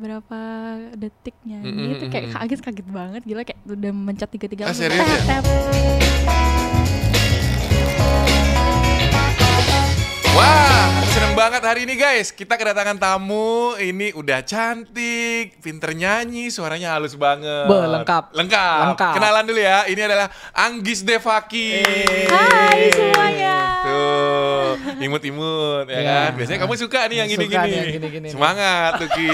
berapa detik nyanyi Mm-mm, itu kayak kaget kaget banget gila kayak udah mencet tiga tiga Ah, serius ya? Wah, seneng banget hari ini guys. Kita kedatangan tamu. Ini udah cantik, pinter nyanyi, suaranya halus banget. Be, lengkap. Lengkap. Lengkap. Kenalan dulu ya. Ini adalah Anggis Devaki. Hai semuanya. Imut-imut ya Iya. kan. Biasanya kamu suka nih yang gini-gini. yang. Semangat tuh Ki.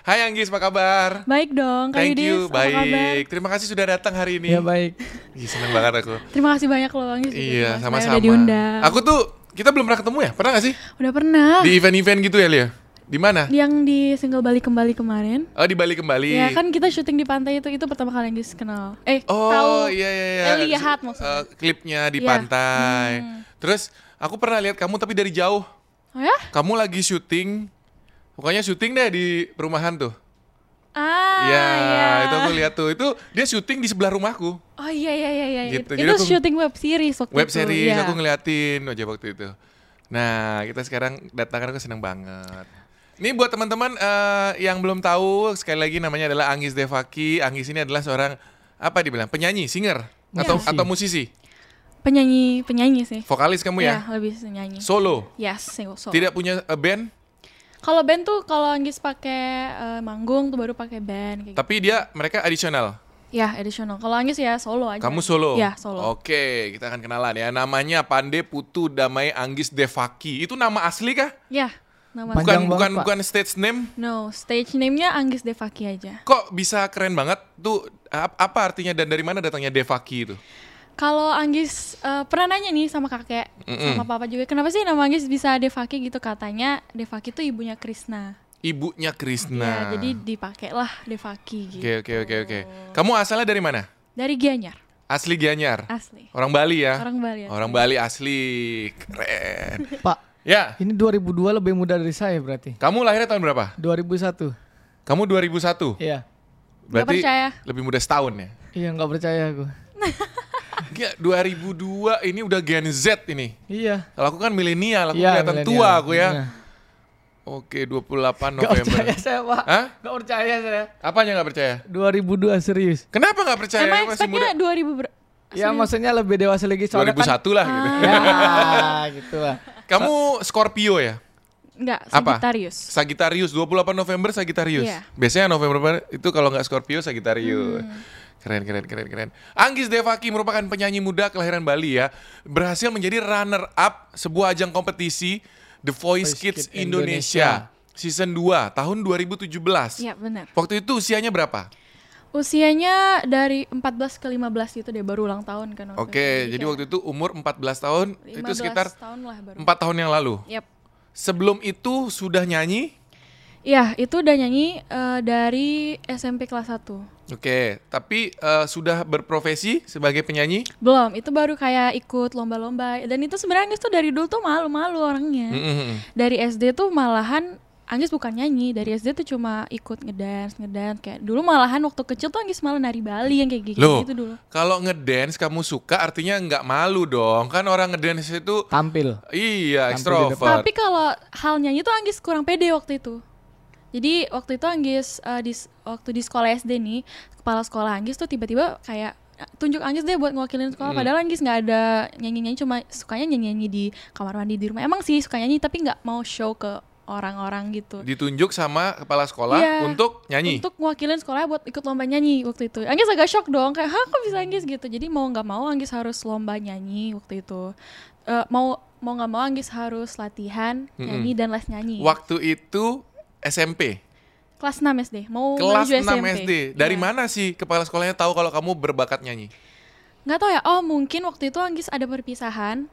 Hai Anggis, apa kabar? Baik dong, Kak Thank Yudis, you, apa kabar? baik. Terima kasih sudah datang hari ini. Ya baik. Ih, seneng banget aku. Terima kasih banyak loh Anggis. juga Iya, kasih sama-sama. Diundang. Aku tuh kita belum pernah ketemu ya? Pernah gak sih? Udah pernah. Di event-event gitu ya, Lia? Di mana? Yang di single balik kembali kemarin. Oh, di Bali kembali. Ya kan kita syuting di pantai itu itu pertama kali Anggis kenal. Eh, Oh, tahu. iya iya iya. Eh, lihat maksudnya. Eh, klipnya di Iya. pantai. Hmm. Terus aku pernah lihat kamu tapi dari jauh. Oh ya? Kamu lagi syuting. Pokoknya syuting deh di perumahan tuh. Ah, Iya, iya. itu aku lihat tuh. Itu dia syuting di sebelah rumahku. Oh iya iya iya iya. Gitu, Itu, aku- syuting web series waktu Web itu. series iya. aku ngeliatin aja waktu itu. Nah, kita sekarang datang aku seneng banget. Ini buat teman-teman eh, yang belum tahu, sekali lagi namanya adalah Anggis Devaki. Anggis ini adalah seorang apa dibilang penyanyi, singer atau Musisi. atau musisi, penyanyi penyanyi sih. vokalis kamu ya, Iya, lebih nyanyi. solo, Yes, single solo. tidak punya eh, band, Kalau band tuh kalau Anggis pakai eh, manggung tuh baru pakai band kayak gitu. tapi dia mereka additional. Ya, additional. Kalau Anggis ya solo aja. Kamu solo? Iya, solo. Oke, kita akan kenalan ya. Namanya Pande Putu Damai Anggis Devaki. Itu nama asli kah? Ya, nama Bukan Panjang bukan banget, Pak. bukan stage name. No, stage name-nya Anggis Devaki aja. Kok bisa keren banget? Tuh ap- apa artinya dan dari mana datangnya Devaki itu? Kalau Anggis eh, pernah nanya nih sama kakek, Mm-mm. sama papa juga, kenapa sih nama Anggis bisa Devaki gitu katanya? Devaki tuh ibunya Krishna. Ibunya Krishna. Ya, jadi dipakai lah Devaki gitu. Oke oke oke oke. Kamu asalnya dari mana? Dari Gianyar, Asli Gianyar. asli. Orang Bali ya. Orang Bali. asli. Orang Bali asli. Keren. Pak, Ya. ini 2002 lebih muda dari saya berarti. Kamu lahirnya tahun berapa? 2001. Kamu 2001. Iya. Berarti percaya. lebih muda setahun ya. Iya nggak percaya aku. Gila, 2002 ini udah Gen Z ini. Iya. Kalau aku kan milenial, aku Iya, kelihatan milenial. tua aku ya. Iya. Oke, 28 Nggak November. percaya saya pak. Hah? Nggak percaya saya. Apanya nggak percaya? 2002 serius. Kenapa nggak percaya? Emang Masih muda. expect-nya 2000 ber... Ya maksudnya lebih dewasa lagi soalnya 2001 lah gitu. kan. Ya gitu lah. Kamu Scorpio ya? Enggak, Apa? Sagittarius. Sagittarius 28 November Sagittarius. Iya. Biasanya November itu kalau nggak Scorpio Sagittarius. Hmm. Keren keren keren keren. Anggis Devaki merupakan penyanyi muda kelahiran Bali ya. Berhasil menjadi runner up sebuah ajang kompetisi The Voice, Voice Kids Kids Indonesia. season 2 tahun 2017. Iya, benar. Waktu itu usianya berapa? Usianya dari 14 ke 15 itu dia baru ulang tahun kan. waktu Oke, itu. jadi waktu itu umur 14 tahun, 15 itu sekitar tahun lah baru. 4 tahun yang lalu. Yap. Sebelum itu sudah nyanyi? Iya, itu udah nyanyi eh, dari SMP kelas 1. Oke, tapi eh, sudah berprofesi sebagai penyanyi? Belum, itu baru kayak ikut lomba-lomba. Dan itu sebenarnya Anggis tuh dari dulu tuh malu-malu orangnya. Mm-mm. Dari SD tuh malahan Anggis bukan nyanyi, dari SD tuh cuma ikut ngedance, ngedance kayak dulu malahan waktu kecil tuh Anggis malah nari Bali yang kayak gitu, Loh, gitu dulu. kalau ngedance kamu suka artinya nggak malu dong. Kan orang ngedance itu Tampil. iya Tampil di ekstrovert. Tapi kalau hal nyanyi tuh Anggis kurang pede waktu itu. Jadi waktu itu Anggis eh, di waktu di sekolah SD nih, kepala sekolah Anggis tuh tiba-tiba kayak "Eh, tunjuk Anggis deh buat ngewakilin sekolah padahal Anggis nggak ada nyanyi-nyanyi cuma sukanya nyanyi-nyanyi di kamar mandi di rumah. Emang sih suka nyanyi tapi nggak mau show ke orang-orang gitu. Ditunjuk sama kepala sekolah Iya, untuk nyanyi. Untuk ngewakilin sekolah buat ikut lomba nyanyi waktu itu. Anggis agak shock dong, kayak hah kok bisa Anggis gitu. Jadi mau nggak mau Anggis harus lomba nyanyi waktu itu. Eh, mau mau nggak mau Anggis harus latihan nyanyi dan les nyanyi. Waktu itu SMP, Kelas 6 SD, mau kelas menuju 6 SMP. SD. Dari Iya. mana sih kepala sekolahnya tahu kalau kamu berbakat nyanyi? Nggak tahu ya. Oh mungkin waktu itu Anggis ada perpisahan.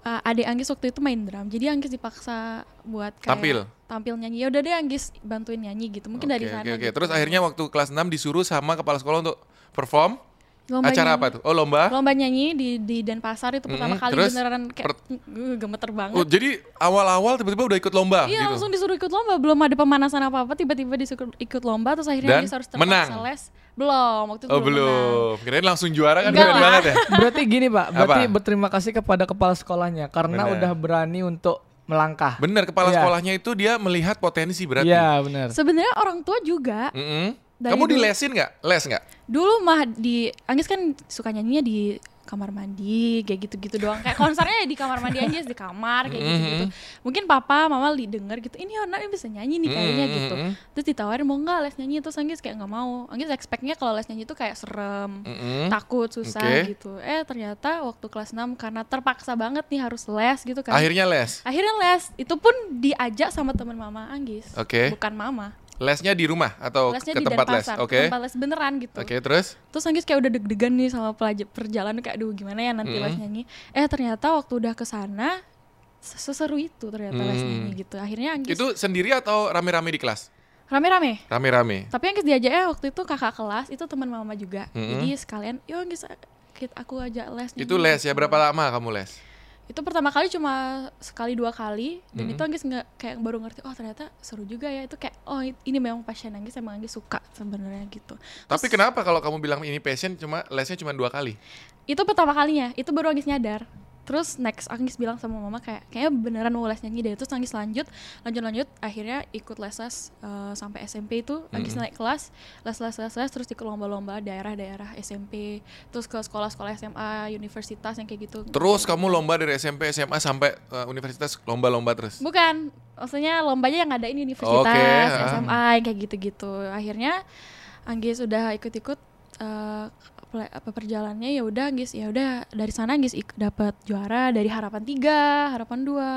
Eh, adik Anggis waktu itu main drum, jadi Anggis dipaksa buat kayak Tampil? tampil nyanyi. Ya udah deh Anggis bantuin nyanyi gitu. Mungkin dari Oke, sana. Oke, oke. gitu. Terus akhirnya waktu kelas 6 disuruh sama kepala sekolah untuk perform Lomba acara nyanyi. apa tuh? Oh, lomba. Lomba nyanyi di di Denpasar itu pertama Mm-mm, kali terus beneran kayak per- uh, gemeter banget. Oh, jadi awal-awal tiba-tiba udah ikut lomba Iya gitu. langsung disuruh ikut lomba, belum ada pemanasan apa-apa, tiba-tiba disuruh ikut lomba, terus akhirnya Dan Anggis harus terpaksa menang? les. Belum, waktu itu Oh, belum. menang. belum. Kirain langsung juara kan keren banget ya. Berarti gini pak, berarti Apa? berterima kasih kepada kepala sekolahnya karena Benar. udah berani untuk melangkah. Bener, kepala Iya. sekolahnya itu dia melihat potensi berarti. Iya, benar. Sebenarnya orang tua juga. Mm-mm. Dari Kamu dulu. dilesin nggak? Les nggak? Dulu mah di Anggis kan suka nyanyinya di kamar mandi kayak gitu-gitu doang kayak konsernya di kamar mandi aja di kamar kayak gitu-gitu mungkin papa mama li denger gitu ini anaknya bisa nyanyi nih kayaknya Mm, gitu terus ditawarin mau nggak les nyanyi terus Anggis kayak nggak mau Anggis expectnya kalau les nyanyi itu kayak serem Mm-mm. takut susah Oke. gitu eh ternyata waktu kelas 6 karena terpaksa banget nih harus les gitu kan Akhirnya les. akhirnya les itu pun diajak sama teman mama Anggis Oke. bukan mama Lesnya di rumah atau lesnya ke di tempat les? Denpasar Oke. ke tempat les beneran gitu Oke, terus? terus Anggis kayak udah deg-degan nih sama pelajar perjalanan kayak aduh gimana ya nanti les nyanyi eh ternyata waktu udah ke sana seseru itu ternyata les Hmm. nyanyi gitu akhirnya Anggis Itu sendiri atau rame-rame di kelas? rame-rame Rame-rame. tapi Anggis diajaknya waktu itu kakak kelas itu teman mama juga Mm-mm. jadi sekalian yuk Anggis kita aku ajak les Itu nyanyi," les ya gitu. berapa lama kamu les? Itu pertama kali cuma sekali dua kali dan Mm-mm. itu Anggis nggak kayak baru ngerti oh ternyata seru juga ya itu kayak oh ini memang passion Anggis emang Anggis suka sebenarnya gitu Tapi kenapa kalau kamu bilang ini passion cuma lesnya cuma dua kali? itu pertama kalinya itu baru Anggis nyadar terus next Anggis bilang sama mama kayak kayaknya beneran mau les nyanyi deh. Terus Anggis lanjut lanjut lanjut. Akhirnya ikut les les eh, sampai SMP itu. Anggis naik kelas les les les les terus ikut lomba-lomba daerah-daerah SMP terus ke sekolah-sekolah SMA universitas yang kayak gitu. Terus kamu lomba dari SMP, SMA sampai uh, universitas lomba-lomba terus. bukan. Maksudnya lombanya yang ngadain universitas Oke, ah. SMA yang kayak gitu-gitu. Akhirnya Anggis udah ikut-ikut eh, pela- apa perjalanannya ya udah Anggis ya udah dari sana ik- dapat juara dari harapan tiga harapan dua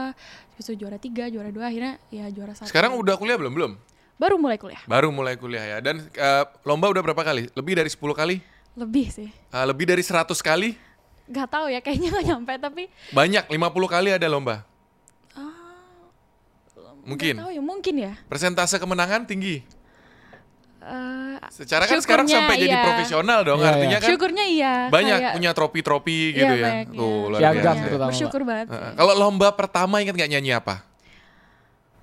itu juara tiga juara dua akhirnya ya juara satu Sekarang udah kuliah belum? Belum. baru mulai kuliah Baru mulai kuliah ya. Dan uh, lomba udah berapa kali? Lebih dari 10 kali? lebih sih Uh, lebih dari 100 kali? nggak tahu ya kayaknya nggak nyampe tapi Banyak, 50 kali ada lomba. Mungkin. nggak tahu ya mungkin ya Persentase kemenangan tinggi. Eh, Secara kan sekarang sampai jadi iya. profesional dong. Iya, Artinya kan syukurnya iya banyak kayak- punya tropi-tropi iya, gitu ya. banyak, Tuh, iya. luar biasa. terutama. bersyukur banget. Heeh. Kalau lomba pertama ingat nggak nyanyi apa?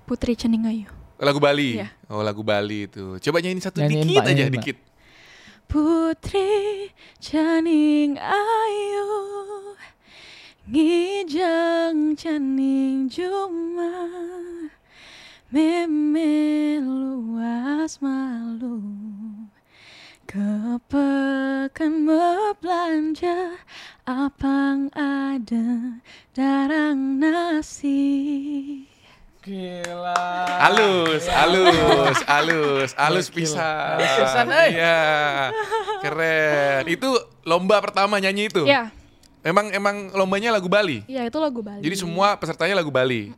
Putri Ceningayu Lagu Bali. Iya. Oh, lagu Bali itu. Coba nyanyiin satu Nyanyiin, dikit Pak, aja, nyanyiin, Pak. dikit. Putri Caning Ayu Ngijang Caning Juma Meme luas malu Kepekan belanja Apang ada darang nasi Gila. Halus, halus, halus, halus pisan. Halus pisan, eh. Iya. Keren. Itu lomba pertama nyanyi itu. Ya, Emang emang lombanya lagu Bali. ya itu lagu Bali Jadi semua pesertanya lagu Bali.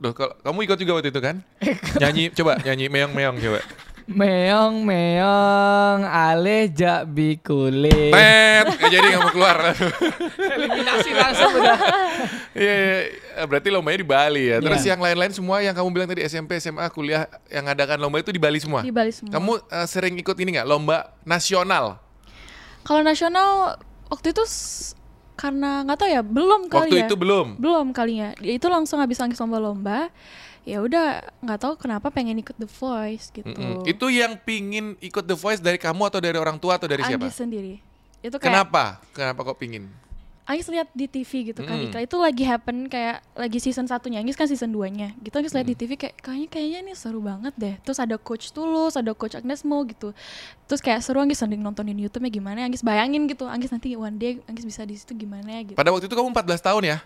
Duh, kalau kamu ikut juga waktu itu kan? nyanyi, coba nyanyi meong-meong coba. Meong meong aleh jak bikule. Tet, nggak jadi nggak mau keluar. Eliminasi langsung udah. Iya, iya. berarti lombanya di Bali ya. Terus Iya. yang lain-lain semua yang kamu bilang tadi SMP, SMA, kuliah yang adakan lomba itu di Bali semua. Di Bali semua Kamu eh, sering ikut ini nggak lomba nasional? Kalau nasional waktu itu karena nggak tahu ya belum kali Waktu ya. itu belum. belum kalinya. Dia itu langsung habis nangis lomba-lomba. Ya udah nggak tahu kenapa pengen ikut The Voice gitu. Mm-mm. Itu yang pingin ikut The Voice dari kamu atau dari orang tua atau dari siapa? Anggis sendiri. Itu kayak Kenapa? Kenapa kok pingin? Anggis lihat di TV gitu kan. Mm. Iklan itu lagi happen kayak lagi season satunya Anggis kan season 2-nya. Gitu Anggis lihat di Mm. TV kayak kayaknya kayaknya ini seru banget deh. Terus ada coach Tulus, ada coach Agnes Mo gitu. Terus kayak seru Anggis sendiri nontonin YouTube-nya gimana. Anggis bayangin gitu. Anggis nanti one day Anggis bisa di situ gimana gitu. Pada waktu itu kamu 14 tahun ya?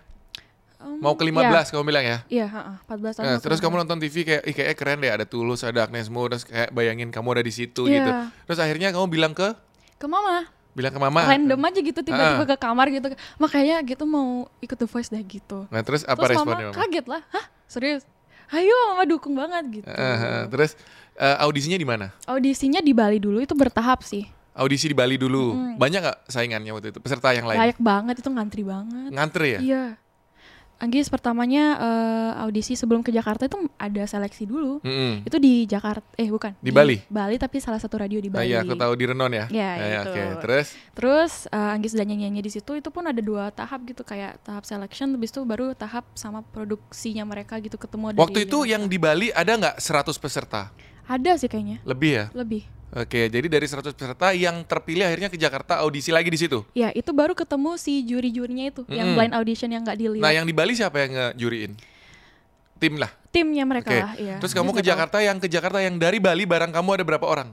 Um, Mau ke 15 kamu bilang ya? Iya, heeh, 14 tahun. Nah, terus kamu nonton. TV kayak, ih kayaknya keren deh ada Tulus, ada Agnes Mo, terus kayak bayangin kamu ada di situ Iya. gitu. Terus akhirnya kamu bilang ke ke mama. Bilang ke mama. Random aja gitu tiba-tiba Ah. ke kamar gitu. Makanya gitu mau ikut The Voice deh gitu. Nah, terus apa terus responnya mama mama? kaget lah. Hah? Serius? Ayo mama dukung banget gitu. Eh, terus eh, audisinya di mana? Audisinya di Bali dulu itu bertahap sih. Audisi di Bali dulu. Banyak nggak saingannya waktu itu? Peserta yang lain? Layak banget itu ngantri banget. Ngantri ya? Iya. Anggis pertamanya eh, audisi sebelum ke Jakarta itu ada seleksi dulu. Mm-mm. Itu di Jakarta eh bukan. Di Bali? Bali tapi salah satu radio di Ah, Bali. iya, aku tahu di Renon ya. Iya, Ah, iya, itu. Oke, terus Terus eh, Anggis udah nyanyi-nyanyi di situ itu pun ada dua tahap gitu kayak tahap selection habis itu baru tahap sama produksinya mereka gitu ketemu dari waktu itu yang di Bali ada nggak 100 peserta? ada sih kayaknya Lebih ya? lebih Oke, jadi dari 100 peserta yang terpilih akhirnya ke Jakarta audisi lagi di situ. ya itu baru ketemu si juri-jurinya itu yang Mm-mm. blind audition yang nggak dilihat Nah, yang di Bali siapa yang ngejuriin? tim lah. timnya mereka Oke. lah iya Terus kamu Anggis ke nggak tahu. Jakarta yang ke Jakarta yang dari Bali barang kamu ada berapa orang?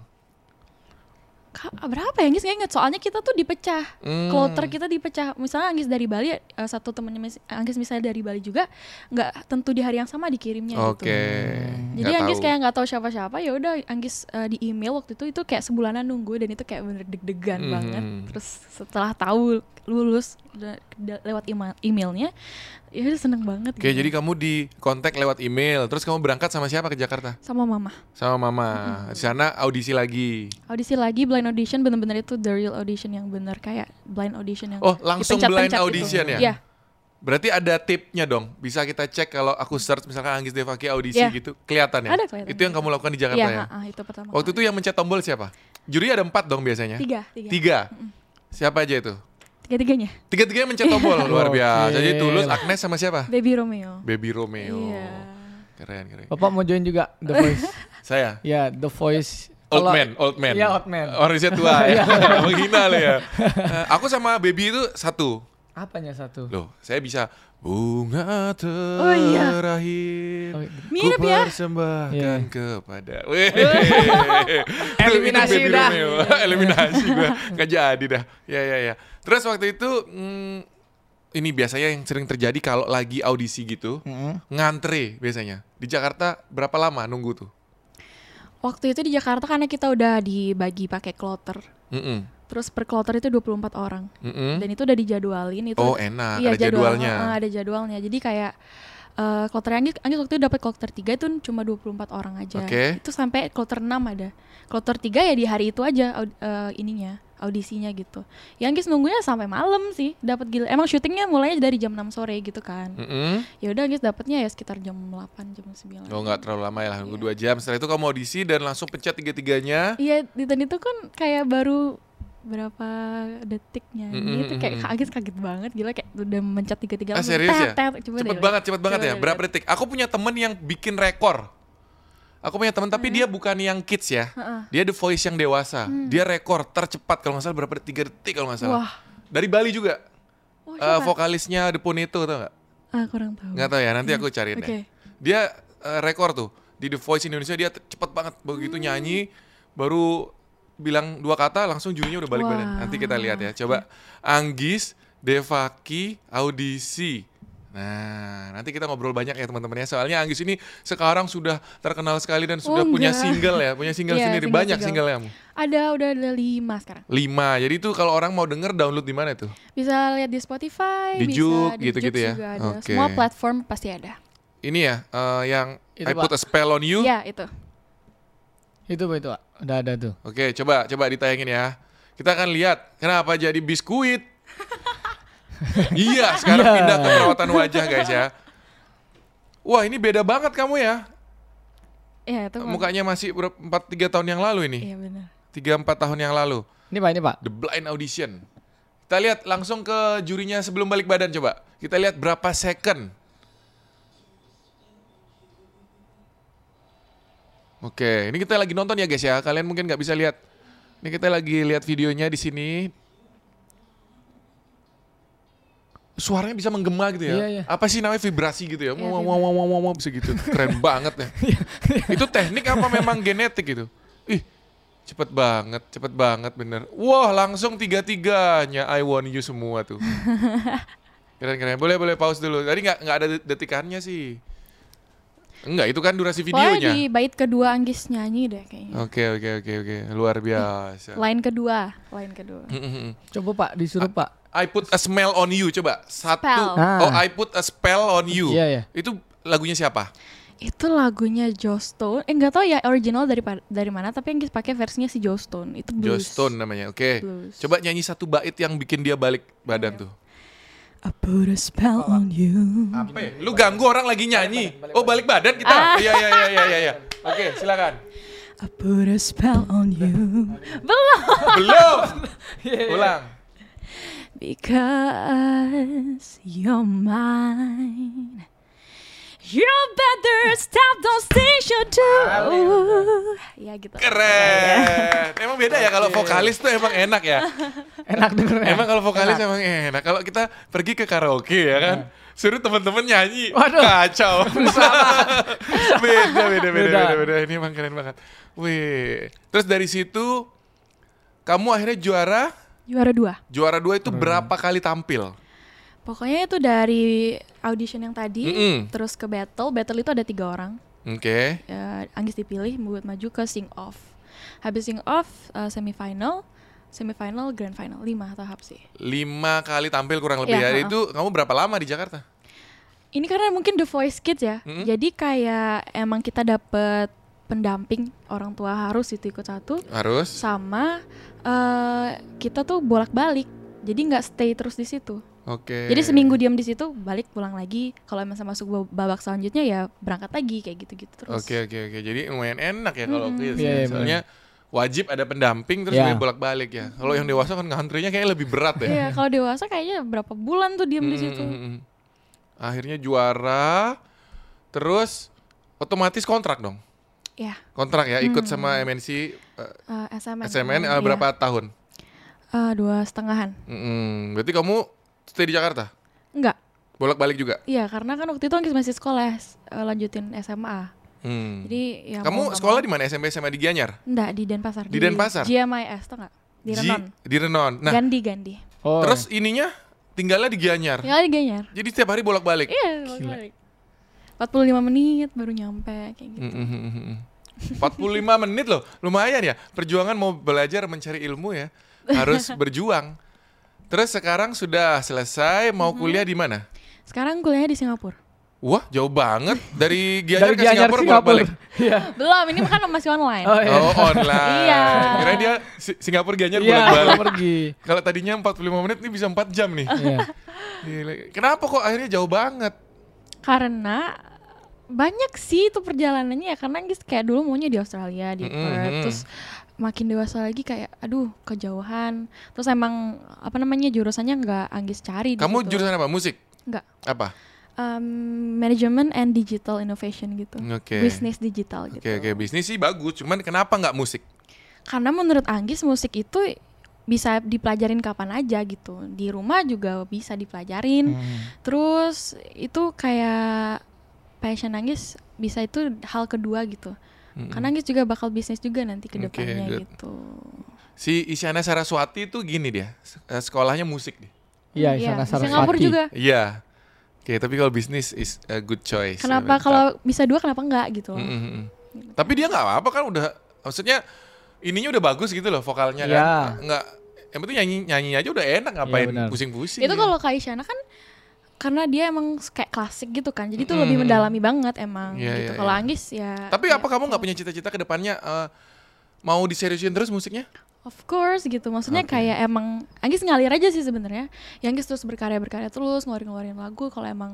Berapa ya Anggis nggak inget soalnya kita tuh dipecah Hmm. kloter kita dipecah misalnya Anggis dari Bali eh, satu temennya mis- Anggis misalnya dari Bali juga nggak tentu di hari yang sama dikirimnya Oke. gitu jadi Nggak Anggis tahu. kayak nggak tahu siapa-siapa ya udah Anggis eh, di email waktu itu itu kayak sebulanan nunggu dan itu kayak bener deg-degan Mhm. banget terus setelah tahu lulus lewat email emailnya ya udah seneng banget Oke, gitu. jadi kamu di kontak lewat email. Terus kamu berangkat sama siapa ke Jakarta? sama mama Sama mama. Di sana audisi lagi. audisi lagi blind audition bener-bener itu the real audition yang bener kayak blind audition yang Oh, langsung blind gitu. audition ya? Iya. Berarti ada tipnya dong. Bisa kita cek kalau aku search misalkan Anggis Devaki audisi Iya. gitu, kelihatan ya? Ada kelihatan. Itu yang kamu lakukan di Jakarta Iya, ya? ha-ha, itu pertama. Waktu itu yang mencet tombol siapa? Juri ada empat dong biasanya. tiga, tiga. Tiga. Siapa aja itu? Tiga-tiganya. Tiga-tiganya mencet tombol luar biasa. Jadi tulus Agnes sama siapa? Baby Romeo. Baby Romeo. Iya. Keren keren. Bapak mau join juga The Voice. Saya ya, The Voice. old Kalau- man, old man. Iya, old man. Orang riset tua ya. Menghina lah ya. Eh, aku sama Baby itu satu. Apanya satu? Loh, saya bisa bunga Oh, iya. terakhir. Oh, Mirip ku ya. persembahkan Iya. kepada. Weh. Eliminasi dah. Eliminasi gua. Gak jadi dah. Ya ya ya. Terus waktu itu hmm, ini biasanya yang sering terjadi kalau lagi audisi gitu, Mm-mm. ngantre biasanya. Di Jakarta berapa lama nunggu tuh? Waktu itu di Jakarta karena kita udah dibagi pakai kloter. Mm-mm. Terus per kloter itu 24 orang. Mm-mm. Dan itu udah dijadwalin itu. Oh enak, iya, ada jadwal, jadwalnya. uh, ada jadwalnya. Jadi kayak eh kloter Anggis, Anggis waktu itu dapat kloter 3 itu cuma 24 orang aja. Oke. Itu sampai kloter 6 ada. Kloter 3 ya di hari itu aja eh, ininya, audisinya gitu. Ya Anggis nunggunya sampai malam sih, dapat gila. Emang syutingnya mulainya dari jam 6 sore gitu kan. Mm-mm. Ya udah Anggis dapatnya ya sekitar jam 8, jam 9. Oh nggak terlalu lama ya nunggu dua jam. Setelah itu kamu audisi dan langsung pencet tiga-tiganya. Iya, di dan itu kan kayak baru berapa detiknya Mm-mm, gitu kayak kaget kaget banget gila kayak udah mencet tiga tiga Ah serius ya? coba cepet banget, cepet banget Coba ya. Berapa detik? Aku punya temen yang bikin rekor. Aku punya temen tapi dia bukan yang kids ya. Heeh. Dia the voice yang dewasa. Dia rekor tercepat kalau nggak salah berapa detik? Tiga detik kalau nggak salah. Wah. Dari Bali juga. Oh, siapa? vokalisnya The Punito tau nggak? ah kurang tahu Nggak tahu ya. Nanti aku cariin Oke. deh. Dia eh, rekor tuh di The Voice Indonesia dia cepet banget begitu Hmm. nyanyi baru bilang dua kata langsung jurinya udah balik Wah. badan. Nanti kita lihat ya. Coba Anggis, Devaki, audisi. Nah, nanti kita ngobrol banyak ya teman-teman ya. Soalnya Anggis ini sekarang sudah terkenal sekali dan sudah Oh, punya enggak. single ya, punya single Iya, sendiri. single- banyak single. single ada udah ada lima sekarang Lima. Jadi itu kalau orang mau denger download di mana tuh? bisa lihat di Spotify Di bisa Juk, di gitu-gitu ya? juga ada. Oke. semua platform pasti ada Ini ya eh, yang Itu, I put a spell on you. Iya itu Itu itu Pak. Udah ada tuh. Oke, coba coba ditayangin ya. Kita akan lihat kenapa jadi biskuit. Iya, sekarang Iya. pindah ke perawatan wajah guys ya. Wah, ini beda banget kamu ya. Iya itu Mukanya masih 4 3 tahun yang lalu ini. iya benar 3 4 tahun yang lalu. Ini Pak, ini Pak. The Blind Audition. Kita lihat langsung ke jurinya sebelum balik badan coba. Kita lihat berapa second. Oke, ini kita lagi nonton ya guys ya. Kalian mungkin nggak bisa lihat. Ini kita lagi lihat videonya di sini. Suaranya bisa menggema gitu ya. Iya, iya. Apa sih namanya vibrasi gitu ya? Iya, Wow, wow, wow, wow, wow, wow, bisa gitu. Keren banget ya. Itu teknik apa memang genetik gitu? Ih, cepet banget, cepet banget bener. Wah, langsung tiga-tiganya I want you semua tuh. Keren keren. Boleh boleh pause dulu. Tadi nggak nggak ada detikannya sih. Enggak, itu kan durasi Pokoknya videonya. di bait kedua Anggis nyanyi deh kayaknya Oke oke oke oke. Luar biasa. line kedua line kedua. Coba Pak, disuruh Pak. I put a smell on you coba. Satu. Spell. Ah. Oh, I put a spell on you. Iya, iya. Itu lagunya siapa? itu lagunya Joe Stone eh nggak tahu ya original dari dari mana tapi Anggis pakai versinya si Joe Stone itu Joe blues Stone namanya. Oke. Blues. Coba nyanyi satu bait yang bikin dia balik badan tuh. I put a spell on you Apa ya? Lu ganggu orang lagi nyanyi. Oh, balik badan kita. Ah. Iya iya iya iya iya iya. Oke, silakan. I put a spell on you belum Belum. Ulang. Because you're mine You better stop those things you do ya gitu Keren. Emang beda ya kalau vokalis tuh emang enak ya. Enak dengernya. Emang kalau vokalis emang enak. Kalau kita pergi ke karaoke ya kan, suruh teman-teman nyanyi. Waduh. Kacau. beda, beda, beda, beda, Beda. beda. Ini emang keren banget. Wih. Terus dari situ kamu akhirnya juara. Juara dua. Juara dua itu berapa kali tampil? Pokoknya itu dari audition yang tadi, Mm-mm. terus ke battle. Battle itu ada tiga orang. Oke. Ya, Anggis dipilih buat maju ke sing off. Habis sing off uh, semifinal, semifinal, grand final, lima tahap sih. Lima kali tampil kurang lebih ya. Iya, ha-ha. Itu kamu berapa lama di Jakarta? Ini karena mungkin The Voice Kids ya, Mm-mm. jadi kayak emang kita dapet pendamping orang tua harus itu ikut satu, Harus. sama eh kita tuh bolak-balik, jadi nggak stay terus di situ. Oke. Jadi seminggu diam di situ, balik pulang lagi. Kalau emang masuk bab- babak selanjutnya ya berangkat lagi kayak gitu-gitu terus. Oke oke oke. Jadi lumayan enak ya kalau Iya, ya. iya, Soalnya wajib ada pendamping terus Iya. dia bolak-balik ya. Kalau yang dewasa kan ngantrinya kayak lebih berat ya. Iya, kalau dewasa kayaknya berapa bulan tuh diam di situ. Akhirnya juara. Terus otomatis kontrak dong. Ya, Kontrak ya ikut Hmm. sama MNC eh, eh, SMN. SMN eh, Iya. berapa tahun? Eh, dua setengahan. Mm, berarti kamu stay di Jakarta? Enggak. Bolak-balik juga? Iya, karena kan waktu itu masih sekolah, eh, lanjutin SMA. Hmm. Jadi ya Kamu sekolah mau. di mana? SMP SMA di Gianyar? Enggak, di Denpasar. Di Denpasar? GMIS, tau nggak? Di Renon. Di Renon. Nah, Gandhi, Gandhi. Oh, terus ininya tinggalnya di Gianyar. Ya di Ganyar. Jadi setiap hari bolak-balik. Iya, balik. 45 menit baru nyampe kayak gitu. Mm, mm, mm, mm, mm. 45 menit loh, lumayan ya. Perjuangan mau belajar mencari ilmu ya, harus berjuang. Terus sekarang sudah selesai, mau kuliah di mana? Sekarang kuliahnya di Singapura. Wah, jauh banget dari Gianyar dari ke Gianyar Singapura Singapura. bolak-balik. Iya. Belum, ini kan masih online. Oh, iya. Oh, online. Iya. Kira dia Si- Singapura Gianyar Iya, bolak-balik. pergi. Kalau tadinya 45 menit ini bisa 4 jam nih. Iya. Kenapa kok akhirnya jauh banget? Karena banyak sih itu perjalanannya ya karena Anggis kayak dulu maunya di Australia di Mm-mm, Perth mm-mm. terus makin dewasa lagi kayak aduh kejauhan terus emang apa namanya jurusannya nggak Anggis cari Kamu situ. jurusan apa? Musik? nggak Apa? um, management and digital innovation gitu Oke. bisnis digital gitu Oke, oke, bisnis sih bagus, cuman kenapa nggak musik? karena menurut Anggis musik itu bisa dipelajarin kapan aja gitu di rumah juga bisa dipelajarin Hmm. terus itu kayak passion Anggis bisa itu hal kedua gitu Mm-mm. karena Anggis juga bakal bisnis juga nanti ke depannya good. gitu Si Isyana Saraswati tuh gini dia, eh, sekolahnya musik dia. Iya, Iya, Isyana Singapura Saraswati. juga Iya. Oke, tapi kalau bisnis is a good choice. kenapa Ya, kalau bisa dua kenapa enggak gitu loh. Mm, mm, mm. Tapi dia nggak apa-apa kan udah, maksudnya ininya udah bagus gitu loh vokalnya Iya. kan. Nggak, yang penting nyanyi nyanyi aja udah enak ngapain benar. pusing-pusing. itu ya. kalau Kak Isyana kan karena dia emang kayak klasik gitu kan jadi tuh Mm-mm. lebih mendalami banget emang Iya, gitu iya, kalau iya. Anggis ya Tapi ya apa kamu gitu. nggak punya cita-cita ke depannya eh, mau diseriusin terus musiknya? Of course gitu. Maksudnya Oke. kayak emang Anggis ngalir aja sih sebenarnya. Ya Anggis terus berkarya berkarya terus ngeluarin-ngeluarin lagu kalau emang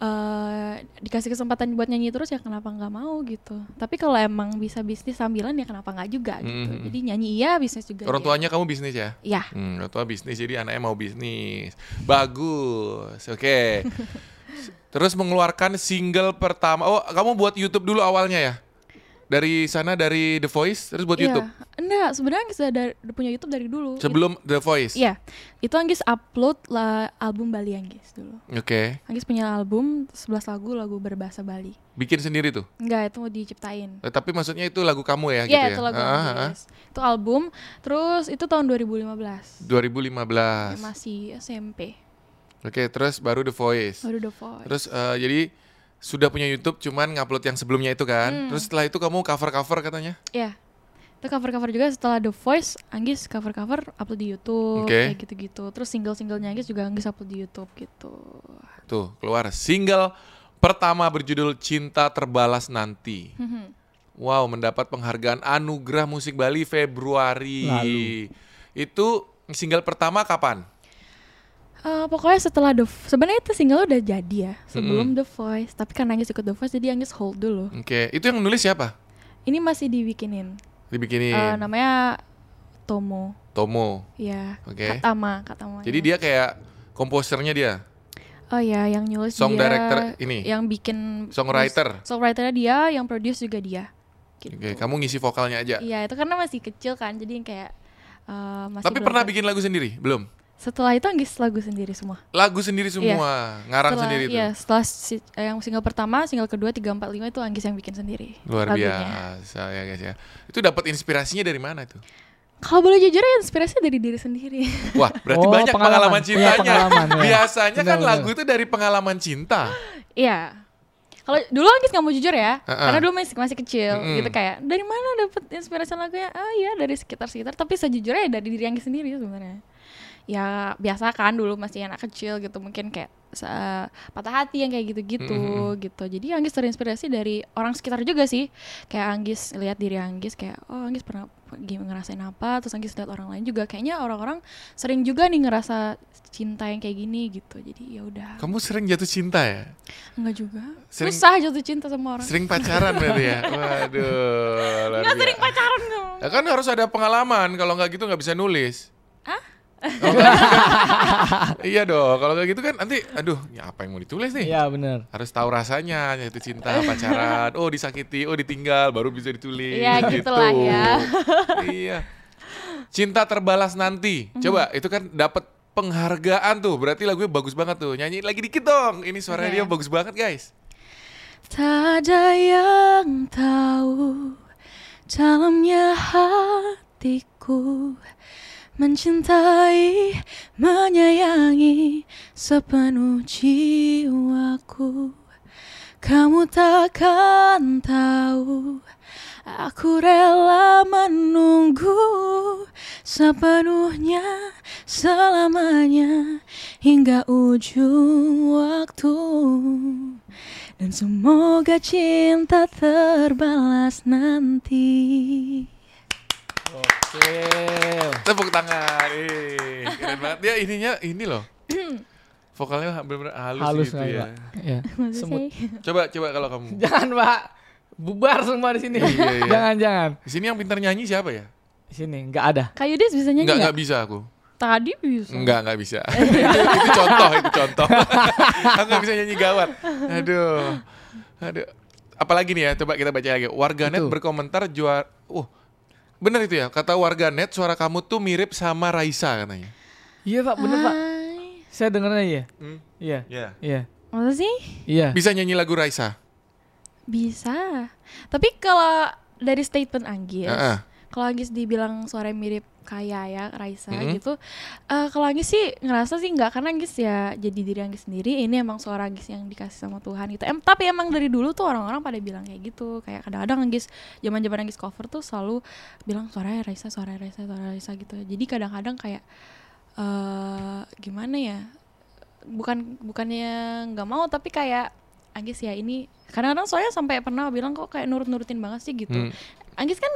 eh dikasih kesempatan buat nyanyi terus ya kenapa nggak mau gitu. Tapi kalau emang bisa bisnis sambilan ya kenapa nggak juga gitu. Mhm. Jadi nyanyi iya, bisnis juga. Orang iya. tuanya kamu bisnis ya? Iya. Hmm, orang tua bisnis jadi anaknya mau bisnis. Bagus. Oke. Terus mengeluarkan single pertama. Oh, kamu buat YouTube dulu awalnya ya? Dari sana dari The Voice terus buat Iya. YouTube. Enggak, sebenarnya Anggis udah, dari- punya YouTube dari dulu. Sebelum The Voice. Iya. Itu Anggis upload lah album Bali Anggis dulu. Oke. Anggis punya album 11 lagu lagu berbahasa Bali. Bikin sendiri tuh. Enggak, itu mau diciptain. Eh, tapi maksudnya itu lagu kamu ya Iya, gitu ya? itu lagu Ah, ah, ah. Itu album. Terus itu tahun 2015. 2015. Ya, masih SMP Oke, terus baru The Voice. baru The Voice Terus eh, jadi sudah punya YouTube cuman ngupload yang sebelumnya itu kan. Hmm. Terus setelah itu kamu cover-cover katanya. ya itu cover cover juga setelah The Voice Anggis cover cover upload di YouTube Oke. kayak gitu gitu terus single singlenya Anggis juga Anggis upload di YouTube gitu Tuh, keluar single pertama berjudul Cinta Terbalas Nanti. Mhm. Wow, mendapat penghargaan Anugerah Musik Bali Februari. Lalu. Itu single pertama kapan? Eh, pokoknya setelah The sebenarnya itu single udah jadi ya sebelum The Voice tapi karena Anggis ikut The Voice jadi Anggis hold dulu Oke, itu yang nulis siapa? ini masih dibikinin Dibikinin Eh, namanya Tomo Tomo. ya Oke. Katama Katama Jadi dia kayak komposernya dia, oh ya yang nyulis song dia director ini, yang bikin songwriter. songwriternya dia yang produce juga dia gitu. Oke, kamu ngisi vokalnya aja. Iya itu karena masih kecil kan jadi yang kayak eh, masih Tapi belum pernah bikin lagu sendiri? Belum? Setelah itu Anggis lagu sendiri semua. Lagu sendiri semua, ngarang Setelah, sendiri tuh. Iya, setelah si- eh, yang single pertama, single kedua, tiga, empat, lima itu Anggis yang bikin sendiri. Luar lagunya. biasa ya guys ya. Itu dapat inspirasinya dari mana tuh? Kalau boleh jujur ya inspirasi dari diri sendiri. Wah, berarti Oh, banyak pengalaman, pengalaman. Punya cintanya. pengalaman, ya. Biasanya kan Benar, lagu itu dari pengalaman cinta. Iya. Kalau dulu Anggis nggak mau jujur ya, Heeh. karena dulu masih masih kecil Mm-mm. gitu kayak dari mana dapet inspirasi lagunya? Ah iya dari sekitar sekitar, tapi sejujurnya ya dari diri Anggis sendiri sebenarnya. Ya biasa kan dulu masih anak kecil gitu mungkin kayak sa- patah hati yang kayak gitu-gitu Mm-mm. gitu. Jadi Anggis terinspirasi dari orang sekitar juga sih. Kayak Anggis lihat diri Anggis kayak oh Anggis pernah gimana ngerasain apa, terus Anggis lihat orang lain juga kayaknya orang-orang sering juga nih ngerasa cinta yang kayak gini gitu. Jadi ya udah. Kamu sering jatuh cinta ya? Enggak juga. Sering- Susah jatuh cinta sama orang. Sering pacaran berarti ya? Waduh. Enggak sering pacaran kamu. Ya kan harus ada pengalaman, kalau nggak gitu nggak bisa nulis. Gitu kan- iya dong, kalau nggak gitu kan nanti, aduh, ya apa yang mau ditulis nih? Iya benar. Harus tahu rasanya, jatuh cinta, pacaran, oh disakiti, oh ditinggal, baru bisa ditulis. Iya, gitulah ya. iya. Cinta terbalas nanti. Mhm. Coba, itu kan dapat penghargaan tuh. Berarti lagunya bagus banget tuh. Nyanyi lagi dikit dong. Ini suaranya Oke. dia bagus banget, guys. Tak ada yang tahu dalamnya hatiku mencintai, menyayangi sepenuh jiwaku. Kamu takkan tahu Aku rela menunggu sepenuhnya selamanya hingga ujung waktu dan semoga cinta terbalas nanti. Tepuk tangan. Eh, keren banget. Dia ininya ini loh. Vokalnya benar-benar halus, Halus gitu ya. Iya. Maksud Semut. Coba coba kalau kamu. Jangan Pak. Bubar semua di sini. Iya, iya. jangan jangan. Di sini yang pintar nyanyi siapa ya? Di sini nggak ada. Kak Yudis bisa nyanyi Enggak, nggak? enggak bisa aku. Tadi bisa. Enggak, enggak bisa. itu, itu contoh, itu contoh. aku enggak bisa nyanyi gawat. Aduh. Aduh. Apalagi nih ya, coba kita baca lagi. Warganet Itu. berkomentar juara Uh. Bener itu ya, kata warganet suara kamu tuh mirip sama Raisa katanya. Iya Pak, bener Pak. Saya dengernya iya. Hmm. Iya. Ya. Iya. Masa sih? Iya. Bisa nyanyi lagu Raisa? Bisa. Tapi kalau dari statement Anggis, Heeh. kalau Anggis dibilang suara mirip kayak ya Raisa Mhm. gitu, eh kalau Anggis sih ngerasa sih nggak karena Anggis ya jadi diri Anggis sendiri. Ini emang suara Anggis yang dikasih sama Tuhan gitu. Em, tapi emang dari dulu tuh orang-orang pada bilang kayak gitu. Kayak kadang-kadang Anggis zaman-zaman Anggis cover tuh selalu bilang suaranya Raisa, suara Raisa, suara Raisa gitu. Jadi kadang-kadang kayak eh gimana ya? Bukan bukannya nggak mau tapi kayak Anggis ya ini kadang-kadang soalnya sampai pernah bilang kok kayak nurut-nurutin banget sih gitu. Hmm. Anggis kan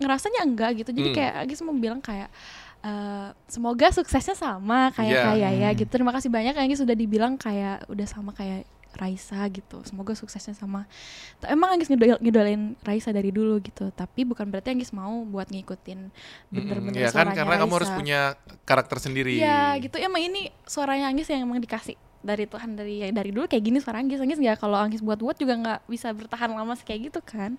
ngerasanya enggak gitu. Jadi Hmm. kayak Agis mau bilang kayak eh, semoga suksesnya sama kayak Iya. kayak ya gitu. Terima kasih banyak Agis sudah dibilang kayak udah sama kayak Raisa gitu. Semoga suksesnya sama. T- Emang Agis ngidol ngidolain Raisa dari dulu gitu. Tapi bukan berarti Agis mau buat ngikutin bener-bener ya kan suaranya karena kamu Raisa. harus punya karakter sendiri. Iya gitu. Emang ini suaranya Anggis yang emang dikasih dari Tuhan dari ya dari dulu kayak gini suara Anggis. Anggis nggak kalau Anggis buat-buat juga nggak bisa bertahan lama kayak gitu kan.